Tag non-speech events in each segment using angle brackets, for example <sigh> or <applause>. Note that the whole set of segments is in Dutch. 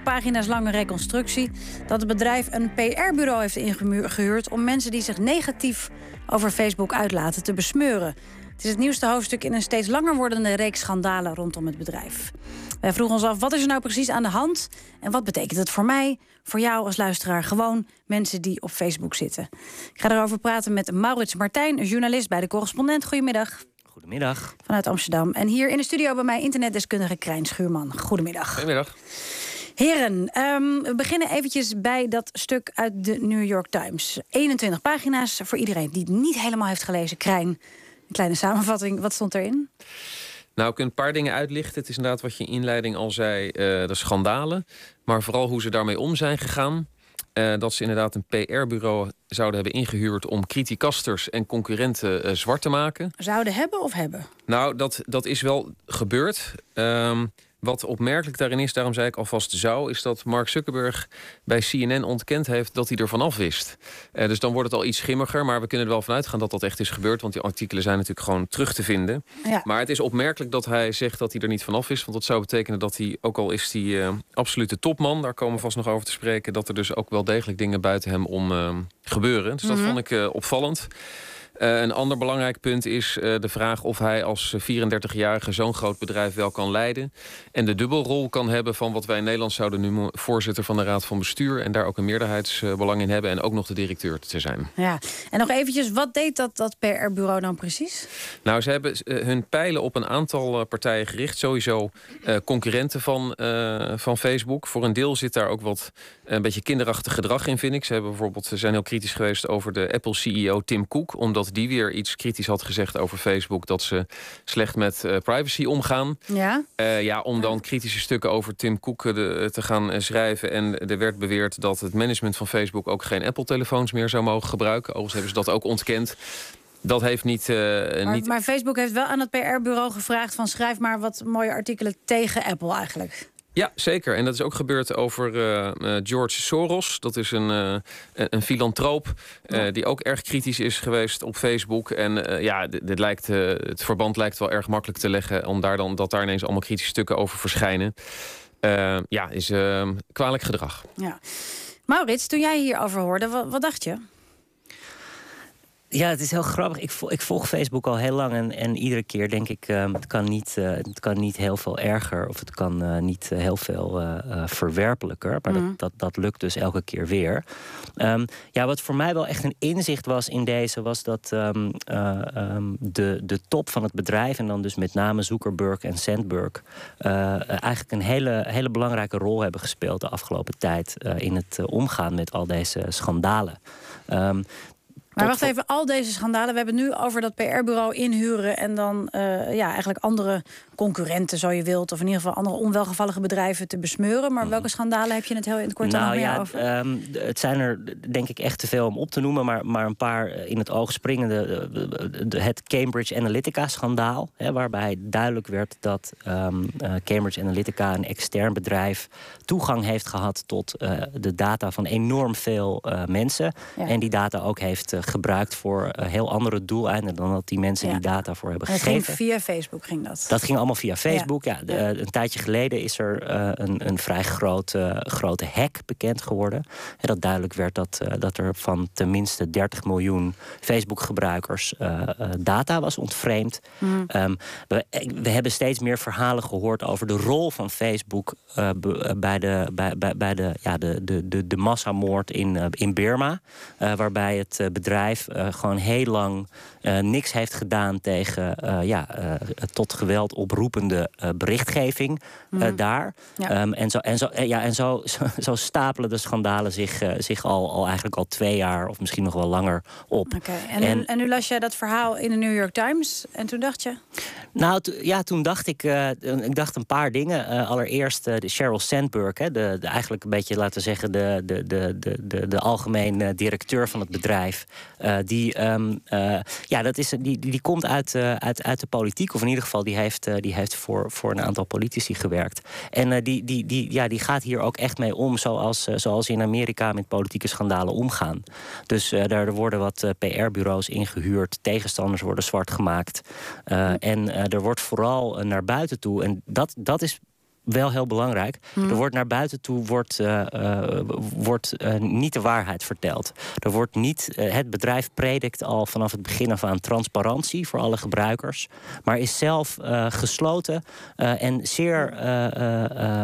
pagina's lange reconstructie dat het bedrijf een PR-bureau heeft ingehuurd om mensen die zich negatief over Facebook uitlaten te besmeuren. Het is het nieuwste hoofdstuk in een steeds langer wordende reeks schandalen rondom het bedrijf. Wij vroegen ons af, wat is er nou precies aan de hand? En wat betekent het voor mij, voor jou als luisteraar, gewoon mensen die op Facebook zitten? Ik ga erover praten met Maurits Martijn, journalist bij de Correspondent. Goedemiddag. Goedemiddag. Vanuit Amsterdam. En hier in de studio bij mij internetdeskundige Krijn Schuurman. Goedemiddag. Goedemiddag. Heren, ehm, we beginnen eventjes bij dat stuk uit de New York Times. 21 pagina's voor iedereen die het niet helemaal heeft gelezen. Krijn, een kleine samenvatting. Wat stond erin? Nou, ik kan een paar dingen uitlichten. Het is inderdaad wat je in inleiding al zei, uh, de schandalen. Maar vooral hoe ze daarmee om zijn gegaan. Uh, dat ze inderdaad een PR-bureau zouden hebben ingehuurd om criticasters en concurrenten uh, zwart te maken. Zouden hebben of hebben? Nou, dat, dat is wel gebeurd. Um, wat opmerkelijk daarin is, daarom zei ik alvast zou, is dat Mark Zuckerberg bij CNN ontkend heeft dat hij ervan af wist. Uh, dus dan wordt het al iets schimmiger, maar we kunnen er wel vanuit gaan dat dat echt is gebeurd, want die artikelen zijn natuurlijk gewoon terug te vinden. Ja. Maar het is opmerkelijk dat hij zegt dat hij er niet vanaf is, want dat zou betekenen dat hij, ook al is hij uh, absolute topman, daar komen we vast nog over te spreken, dat er dus ook wel degelijk dingen buiten hem om uh, gebeuren. Dus dat mm -hmm. vond ik opvallend. Uh, een ander belangrijk punt is uh, de vraag of hij als 34-jarige zo'n groot bedrijf wel kan leiden. En de dubbelrol kan hebben van wat wij in Nederland zouden nu voorzitter van de Raad van Bestuur. En daar ook een meerderheidsbelang in hebben. En ook nog de directeur te zijn. Ja, en nog eventjes, wat deed dat, dat PR-bureau dan precies? Nou, ze hebben uh, hun pijlen op een aantal partijen gericht. Sowieso concurrenten van, van Facebook. Voor een deel zit daar ook wat een beetje kinderachtig gedrag in, vind ik. Ze hebben bijvoorbeeld, ze zijn heel kritisch geweest over de Apple-CEO Tim Cook. Omdat die weer iets kritisch had gezegd over Facebook. Dat ze slecht met uh, privacy omgaan. Ja? Uh, ja, om dan kritische stukken over Tim Cook de, te gaan schrijven. En er werd beweerd dat het management van Facebook ook geen Apple-telefoons meer zou mogen gebruiken. Overigens hebben ze dat ook ontkend. Dat heeft niet, maar, niet... Maar Facebook heeft wel aan het PR-bureau gevraagd... van schrijf maar wat mooie artikelen tegen Apple eigenlijk. Ja, zeker. En dat is ook gebeurd over uh, uh, George Soros. Dat is een, uh, een filantroop die ook erg kritisch is geweest op Facebook. En ja, dit lijkt, het verband lijkt wel erg makkelijk te leggen... om daar dan, dat daar ineens allemaal kritische stukken over verschijnen. ja, is kwalijk gedrag. Ja. Maurits, toen jij hierover hoorde, wat, wat dacht je? Ja, het is heel grappig. Ik, volg, ik volg Facebook al heel lang en, en iedere keer denk ik, um, het, kan niet, uh, het kan niet heel veel erger of het kan uh, niet heel veel verwerpelijker. Maar mm. dat, dat, dat lukt dus elke keer weer. Um, ja, wat voor mij wel echt een inzicht was in deze, was dat um, de, de top van het bedrijf, en dan dus met name Zuckerberg en Sandberg, eigenlijk een hele, hele belangrijke rol hebben gespeeld de afgelopen tijd in het omgaan met al deze schandalen. Maar wacht even, al deze schandalen. We hebben het nu over dat PR-bureau inhuren en dan uh, ja, eigenlijk andere concurrenten, zo je wilt, of in ieder geval andere onwelgevallige bedrijven te besmeuren. Maar welke schandalen heb je het heel in het kort nou, nog ja, over? Um, het zijn er denk ik echt te veel om op te noemen, maar, maar een paar in het oog springende. Het Cambridge Analytica-schandaal, waarbij duidelijk werd dat um, Cambridge Analytica, een extern bedrijf, toegang heeft gehad tot uh, de data van enorm veel uh, mensen. Ja. En die data ook heeft gebruikt voor heel andere doeleinden dan dat die mensen ja. die data voor hebben en gegeven. Ging via Facebook ging dat. Dat ging allemaal via Facebook. Ja. ja de, een tijdje geleden is er uh, een, een vrij grote, grote hack bekend geworden. En dat duidelijk werd dat, dat er van tenminste 30 miljoen Facebook-gebruikers data was ontvreemd. Mm. Um, we, we, hebben steeds meer verhalen gehoord over de rol van Facebook bij, de, bij, bij, bij de, ja, de, de, de, de massamoord in, in Burma. waarbij het bedrijf gewoon heel lang niks heeft gedaan tegen ja, tot geweld oproepende berichtgeving mm. daar. Ja. Um, en zo, en, zo, ja, en zo, <laughs> zo, zo, stapelen de schandalen zich, zich al, al eigenlijk al twee jaar of misschien nog wel langer op. Okay. En, en, en, nu las jij dat verhaal in de New York Times en toen dacht je? Nou ja, toen dacht ik, ik dacht een paar dingen. allereerst de Sheryl Sandberg, hè, de, de, eigenlijk een beetje laten we zeggen de, de, de, de, de, de algemeen directeur van het bedrijf. die, um, ja, dat is, die, die, die komt uit, uit, uit de politiek, of in ieder geval die heeft, uh, die heeft voor, voor een aantal politici gewerkt. En uh, die, die, die, ja, die gaat hier ook echt mee om, zoals, zoals in Amerika met politieke schandalen omgaan. Dus daar worden wat PR-bureaus ingehuurd, tegenstanders worden zwart gemaakt. en er wordt vooral naar buiten toe, en dat, dat is wel heel belangrijk. Mhm. Er wordt naar buiten toe wordt, eh, eh, wordt eh, niet de waarheid verteld. Er wordt niet, het bedrijf predikt al vanaf het begin af aan transparantie voor alle gebruikers. Maar is zelf gesloten en zeer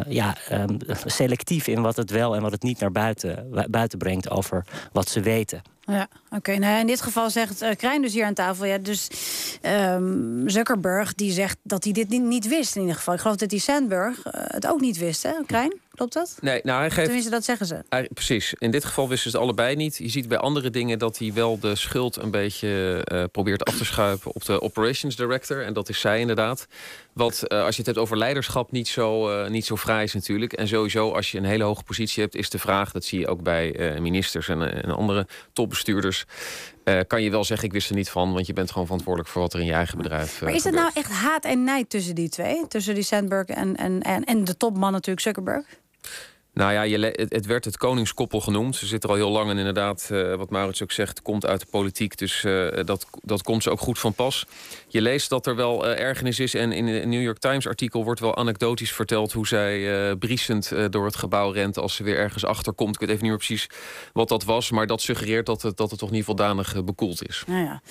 ja, ehm, selectief in wat het wel en wat het niet naar buiten, buiten brengt over wat ze weten. Ja, oké. Nou in dit geval zegt uh, Krijn dus hier aan tafel. Ja, dus um, Zuckerberg die zegt dat hij dit niet, niet, wist in ieder geval. Ik geloof dat die Sandberg uh, het ook niet wist, hè, Krijn? Klopt dat? Nee, nou hij geeft... Tenminste, dat zeggen ze. Hij, precies. In dit geval wisten ze het allebei niet. Je ziet bij andere dingen dat hij wel de schuld een beetje uh, probeert af te schuiven op de operations director. En dat is zij inderdaad. Wat, uh, als je het hebt over leiderschap, niet zo, uh, niet zo fraai is natuurlijk. En sowieso, als je een hele hoge positie hebt, is de vraag... dat zie je ook bij ministers en, en andere topbestuurders... Kan je wel zeggen, ik wist er niet van, want je bent gewoon verantwoordelijk voor wat er in je eigen bedrijf. Maar is het nou echt haat en nijd tussen die twee? Tussen die Sandberg en, en, en, en de topman natuurlijk Zuckerberg? Nou ja, je, het, werd het koningskoppel genoemd. Ze zit er al heel lang en inderdaad, uh, wat Maurits ook zegt, komt uit de politiek. Dus uh, dat, dat komt ze ook goed van pas. Je leest dat er wel uh, ergernis is. En in een New York Times artikel wordt wel anekdotisch verteld... hoe zij briesend door het gebouw rent als ze weer ergens achterkomt. Ik weet even niet meer precies wat dat was. Maar dat suggereert dat het, dat het toch niet voldanig bekoeld is. Nou, ja.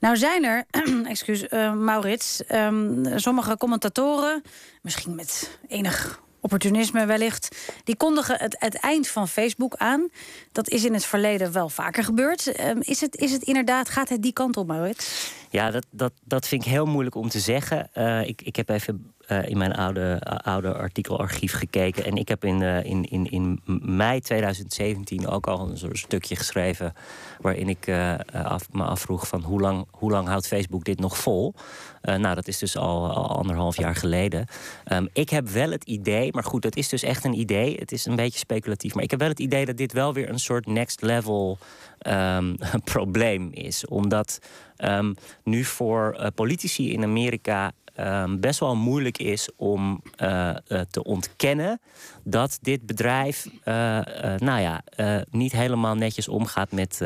nou zijn er, <clears throat> excuus Maurits, um, sommige commentatoren... misschien met enig opportunisme wellicht. Die kondigen het, het, eind van Facebook aan. Dat is in het verleden wel vaker gebeurd. Um, is, het, is het inderdaad, gaat het die kant op, Maurits? Ja, dat, dat, dat vind ik heel moeilijk om te zeggen. Uh, ik, ik heb even uh, in mijn oude, uh, oude artikelarchief gekeken. En ik heb in, uh, in, in, in mei 2017 ook al een soort stukje geschreven. waarin ik af, me afvroeg: van hoe lang, hoe lang houdt Facebook dit nog vol? nou, dat is dus al, al anderhalf jaar geleden. Um, ik heb wel het idee, maar goed, dat is dus echt een idee. Het is een beetje speculatief. Maar ik heb wel het idee dat dit wel weer een soort next level um, <laughs> probleem is. Omdat um, nu voor politici in Amerika um, best wel moeilijk is om uh, uh, te ontkennen dat dit bedrijf, nou ja, niet helemaal netjes omgaat met,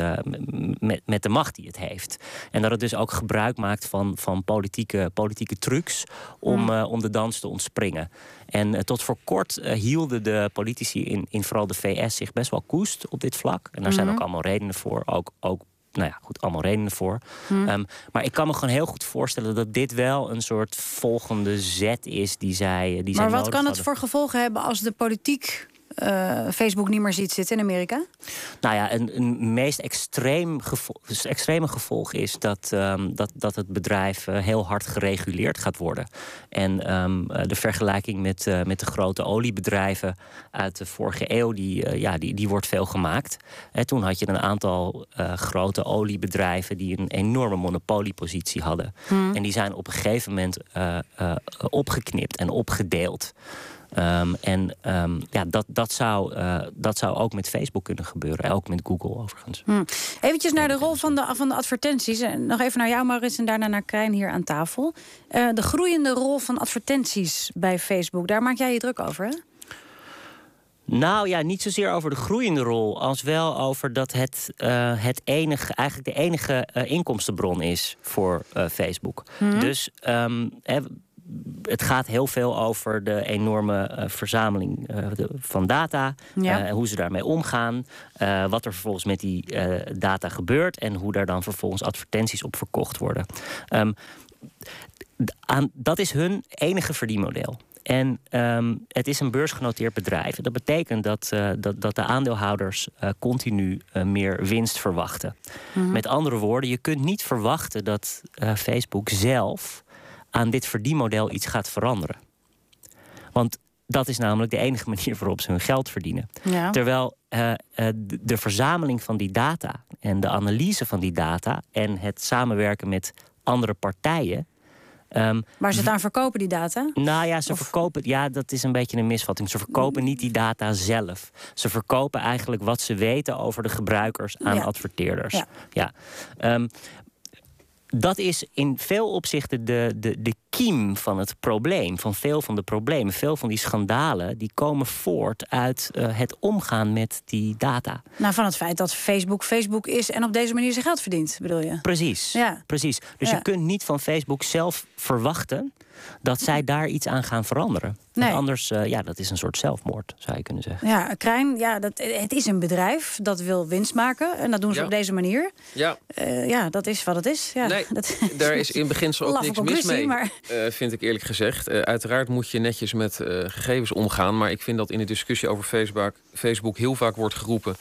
met, met de macht die het heeft. En dat het dus ook gebruik maakt van, van politieke, politieke trucs om, mm. om de dans te ontspringen. En tot voor kort hielden de politici in, in vooral de VS zich best wel koest op dit vlak. En daar mm -hmm. zijn ook allemaal redenen voor, ook, ook nou ja, goed, allemaal redenen voor. Hmm. Um, maar ik kan me gewoon heel goed voorstellen dat dit wel een soort volgende zet is die zij. Die maar zij wat kan het hadden. voor gevolgen hebben als de politiek uh, Facebook niet meer ziet zitten in Amerika? Nou ja, een, een meest extreem gevolg, extreme gevolg is dat, um, dat, dat het bedrijf uh, heel hard gereguleerd gaat worden. En um, de vergelijking met, uh, met de grote oliebedrijven uit de vorige eeuw, die, ja, die, die wordt veel gemaakt. En toen had je een aantal grote oliebedrijven die een enorme monopoliepositie hadden. Hmm. En die zijn op een gegeven moment opgeknipt en opgedeeld. Um, en um, ja, dat, dat, zou, uh, dat zou ook met Facebook kunnen gebeuren. Ook met Google overigens. Hmm. Eventjes naar de rol van de, van de advertenties. En nog even naar jou, Maurits, en daarna naar Krijn hier aan tafel. Uh, de groeiende rol van advertenties bij Facebook. Daar maak jij je druk over, hè? Nou ja, niet zozeer over de groeiende rol, als wel over dat het, uh, het enige, eigenlijk de enige uh, inkomstenbron is voor uh, Facebook. Hmm. Dus um, het gaat heel veel over de enorme uh, verzameling uh, de, van data. Ja. Uh, hoe ze daarmee omgaan. wat er vervolgens met die data gebeurt. En hoe daar dan vervolgens advertenties op verkocht worden. Um, aan, dat is hun enige verdienmodel. En um, het is een beursgenoteerd bedrijf. Dat betekent dat, uh, dat, dat de aandeelhouders uh, continu uh, meer winst verwachten. Mhm. Met andere woorden, je kunt niet verwachten dat Facebook zelf aan dit verdienmodel iets gaat veranderen. Want dat is namelijk de enige manier waarop ze hun geld verdienen. Ja. Terwijl uh, uh, de, verzameling van die data en de analyse van die data en het samenwerken met andere partijen. Um, Waar ze het aan verkopen, die data? Nou ja, ze Of- verkopen. Ja, dat is een beetje een misvatting. Ze verkopen niet die data zelf. Ze verkopen eigenlijk wat ze weten over de gebruikers aan Ja. adverteerders. Ja. Ja. Ehm, dat is in veel opzichten de, de, de kiem van het probleem. Van veel van de problemen. Veel van die schandalen die komen voort uit eh, het omgaan met die data. Nou, van het feit dat Facebook Facebook is en op deze manier zijn geld verdient, bedoel je? Precies. Ja. Precies. Dus Ja. je kunt niet van Facebook zelf verwachten dat zij daar iets aan gaan veranderen. Nee. Anders, uh, ja, dat is een soort zelfmoord, zou je kunnen zeggen. Ja, Krijn, ja, dat, het is een bedrijf dat wil winst maken. En dat doen ze Ja. op deze manier. Ja, Eh, ja, dat is wat het is. Ja, Nee, <laughs> dat, daar is in beginsel ook Laffe niks mis conclusie, mee, maar- eh, vind ik eerlijk gezegd. Eh, uiteraard moet je netjes met eh, gegevens omgaan. Maar ik vind dat in de discussie over Facebook, Facebook heel vaak wordt geroepen...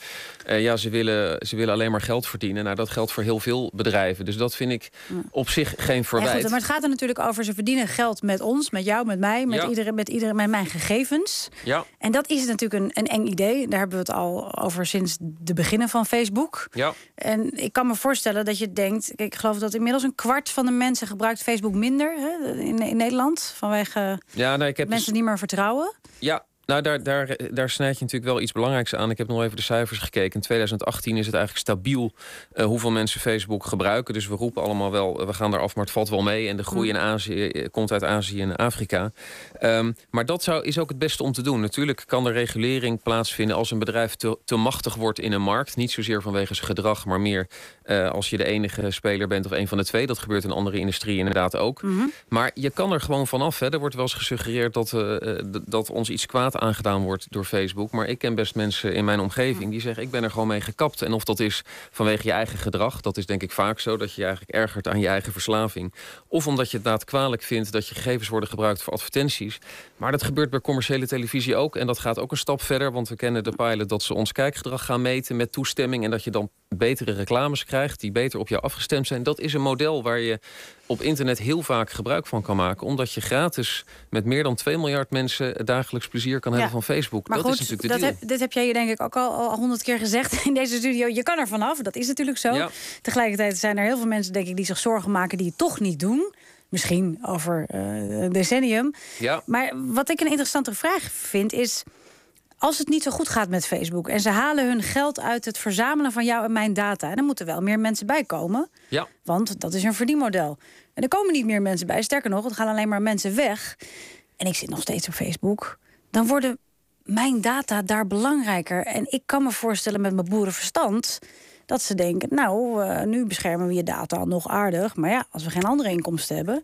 eh, ja, ze willen, ze willen alleen maar geld verdienen. Nou, dat geldt voor heel veel bedrijven. Dus dat vind ik op zich geen Ja, verwijt. goed, maar het gaat er natuurlijk over. Ze verdienen geld met ons, met jou, met mij, met Ja. iedereen, met iedereen, met mijn gegevens. Ja, En dat is natuurlijk een, een eng idee. Daar hebben we het al over sinds de beginnen van Facebook. ja. En ik kan me voorstellen dat je denkt... Ik geloof dat inmiddels een kwart van de mensen gebruikt Facebook minder hè, in, in Nederland. Vanwege ja nou, ik heb dus- mensen niet meer vertrouwen. Ja, nou daar, daar, daar snijd je natuurlijk wel iets belangrijks aan. Ik heb nog even de cijfers gekeken. In 2018 is het eigenlijk stabiel eh, hoeveel mensen Facebook gebruiken. Dus we roepen allemaal wel, eh, we gaan eraf, maar het valt wel mee. En de groei in Azië eh, komt uit Azië en Afrika. Ehm, maar dat zou, is ook het beste om te doen. Natuurlijk kan er regulering plaatsvinden als een bedrijf te, te machtig wordt in een markt. Niet zozeer vanwege zijn gedrag, maar meer als je de enige speler bent of een van de twee. Dat gebeurt in andere industrieën inderdaad ook. Maar je kan er gewoon vanaf. Hè. Er wordt wel eens gesuggereerd dat, dat ons iets kwaad aangedaan wordt door Facebook. Maar ik ken best mensen in mijn omgeving die zeggen... ik ben er gewoon mee gekapt. En of dat is vanwege je eigen gedrag... dat is denk ik vaak zo, dat je je eigenlijk ergert aan je eigen verslaving. Of omdat je het daad kwalijk vindt dat je gegevens worden gebruikt voor advertenties. Maar dat gebeurt bij commerciële televisie ook. En dat gaat ook een stap verder. Want we kennen de pilot dat ze ons kijkgedrag gaan meten met toestemming... en dat je dan betere reclames krijgt die beter op jou afgestemd zijn. Dat is een model waar je op internet heel vaak gebruik van kan maken. Omdat je gratis met meer dan 2 miljard mensen dagelijks plezier kan hebben van Facebook. Maar dat goed, is natuurlijk de dat deal. heb, dit heb jij je denk ik ook al al honderd keer gezegd <laughs> in deze studio. Je kan er vanaf, dat is natuurlijk zo. Ja. Tegelijkertijd zijn er heel veel mensen denk ik, die zich zorgen maken... die het toch niet doen. Misschien over eh, een decennium. Ja. Maar wat ik een interessante vraag vind is... als het niet zo goed gaat met Facebook... en ze halen hun geld uit het verzamelen van jou en mijn data... dan moeten wel meer mensen bij komen. Ja. Want dat is een verdienmodel. En er komen niet meer mensen bij. Sterker nog, het gaan alleen maar mensen weg. En ik zit nog steeds op Facebook. Dan worden mijn data daar belangrijker. En ik kan me voorstellen met mijn boerenverstand... dat ze denken, nou, eh, nu beschermen we je data nog aardig. Maar ja, als we geen andere inkomsten hebben...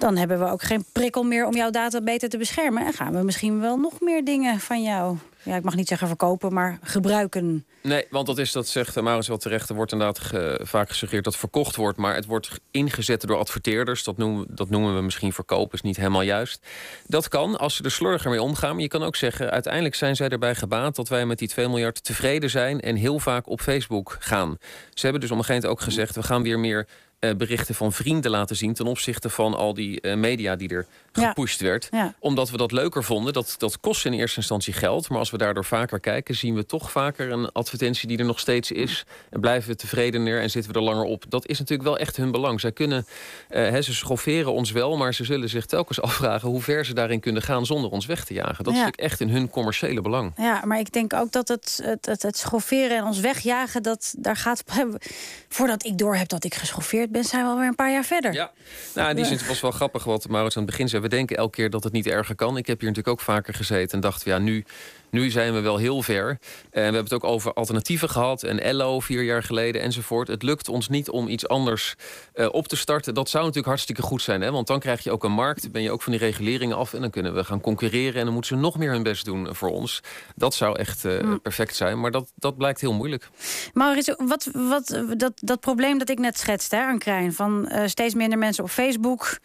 dan hebben we ook geen prikkel meer om jouw data beter te beschermen. En gaan we misschien wel nog meer dingen van jou... ja, ik mag niet zeggen verkopen, maar gebruiken. Nee, want dat is, dat zegt Maurits wel terecht. Er wordt inderdaad vaak gesuggereerd dat verkocht wordt. Maar het wordt ingezet door adverteerders. Dat noemen, dat noemen we misschien verkopen, is niet helemaal juist. Dat kan, als ze er slordiger mee omgaan. Maar je kan ook zeggen, uiteindelijk zijn zij erbij gebaat... dat wij met die 2 miljard tevreden zijn... en heel vaak op Facebook gaan. Ze hebben dus op een ook gezegd... we gaan weer meer uh, berichten van vrienden laten zien... ten opzichte van al die uh, media die er Ja. gepusht werd. Ja. Omdat we dat leuker vonden. Dat, dat kost in eerste instantie geld. Maar als we daardoor vaker kijken... zien we toch vaker een advertentie die er nog steeds is. En blijven we tevredener en zitten we er langer op. Dat is natuurlijk wel echt hun belang. Zij kunnen, eh, hè, ze schofferen ons wel... maar ze zullen zich telkens <laughs> afvragen... hoe ver ze daarin kunnen gaan zonder ons weg te jagen. Dat is Ja. natuurlijk echt in hun commerciële belang. Ja, maar ik denk ook dat het, het, het, het schofferen en ons wegjagen, dat daar gaat. <laughs> Voordat ik door heb dat ik geschoffeerd ben, zijn we alweer een paar jaar verder. Ja, nou, in die zin was wel grappig wat Maurits aan het begin zei. We denken elke keer dat het niet erger kan. Ik heb hier natuurlijk ook vaker gezeten en dacht, ja, nu, nu zijn we wel heel ver. En we hebben het ook over alternatieven gehad en Ello vier jaar geleden enzovoort. Het lukt ons niet om iets anders eh, op te starten. Dat zou natuurlijk hartstikke goed zijn, hè? want dan krijg je ook een markt. Ben je ook van die reguleringen af en dan kunnen we gaan concurreren en dan moeten ze nog meer hun best doen voor ons. Dat zou echt eh, perfect zijn, maar dat, dat blijkt heel moeilijk. Maurits, wat, wat, dat, dat probleem dat ik net schetste hè, aan Krijn... van eh, steeds minder mensen op Facebook.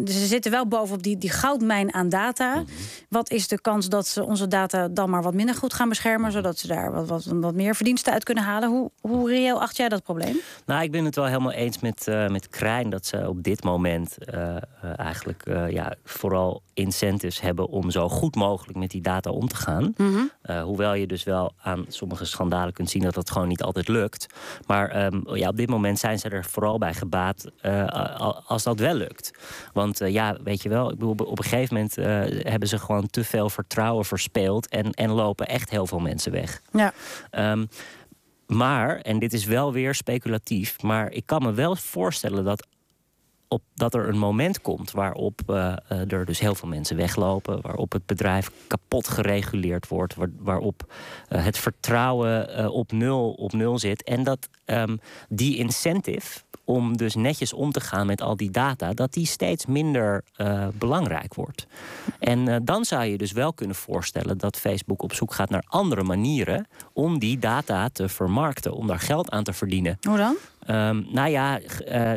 dus ze zitten wel bovenop die, die goudmijn aan data. Wat is de kans dat ze onze data dan maar wat minder goed gaan beschermen... zodat ze daar wat, wat, wat meer verdiensten uit kunnen halen? Hoe, hoe reëel acht jij dat probleem? Nou, ik ben het wel helemaal eens met, uh, met Krijn dat ze op dit moment uh, uh, eigenlijk ja, vooral incentives hebben om zo goed mogelijk met die data om te gaan. Mm -hmm. hoewel je dus wel aan sommige schandalen kunt zien dat dat gewoon niet altijd lukt. Maar um, ja, op dit moment zijn ze er vooral bij gebaat als dat wel lukt. Want ja, weet je wel, ik bedoel, op een gegeven moment hebben ze gewoon te veel vertrouwen verspeeld en, en lopen echt heel veel mensen weg. Ja. Um, maar, en dit is wel weer speculatief, maar ik kan me wel voorstellen dat, op, dat er een moment komt waarop uh, uh, er dus heel veel mensen weglopen, waarop het bedrijf kapot gereguleerd wordt, waar, waarop uh, het vertrouwen op, nul, op nul zit. En dat um, die incentive om dus netjes om te gaan met al die data, dat die steeds minder belangrijk wordt. En dan zou je dus wel kunnen voorstellen dat Facebook op zoek gaat naar andere manieren om die data te vermarkten, om daar geld aan te verdienen. Hoe dan? Um, nou ja, uh,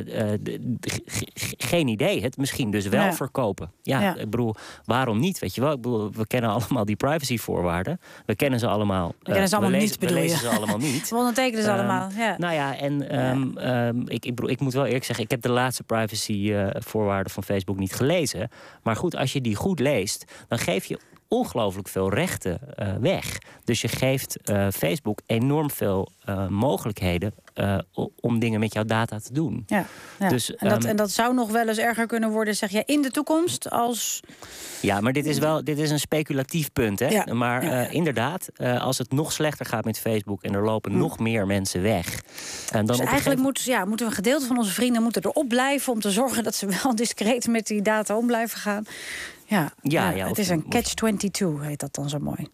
geen idee. Het misschien dus wel verkopen. Ja, ik bedoel, waarom niet? Weet je wel, ik bedoel, we kennen allemaal die privacyvoorwaarden. We kennen ze allemaal. We kennen ze allemaal niet, bedoel we lezen ze allemaal niet. <laughs> we ondertekenen ze um, allemaal, ja. Nou ja, en um, ik, ik, bedoel, ik moet wel eerlijk zeggen... ik heb de laatste privacyvoorwaarden van Facebook niet gelezen. Maar goed, als je die goed leest... dan geef je ongelooflijk veel rechten uh, weg. Dus je geeft uh, Facebook enorm veel uh, mogelijkheden om dingen met jouw data te doen. Ja, ja. Dus, en, dat, um, en dat zou nog wel eens erger kunnen worden, zeg je, in de toekomst als. Ja, maar dit is wel dit is een speculatief punt. Hè? Ja, maar inderdaad, als het nog slechter gaat met Facebook en er lopen hm. nog meer mensen weg. En dan dus eigenlijk gegeven... moet, ja, moeten we een gedeelte van onze vrienden moeten erop blijven om te zorgen dat ze wel <laughs> discreet met die data om blijven gaan. Ja, ja, ja, het is een catch-22, heet dat dan zo mooi.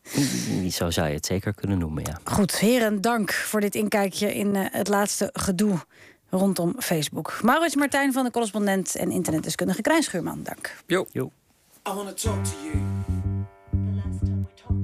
Zo zou je het zeker kunnen noemen, ja. Goed, heren, dank voor dit inkijkje in uh, het laatste gedoe rondom Facebook. Maurits Martijn van de correspondent en internetdeskundige Krijn Schuurman, dank. Jo. jo. I wanna talk to you.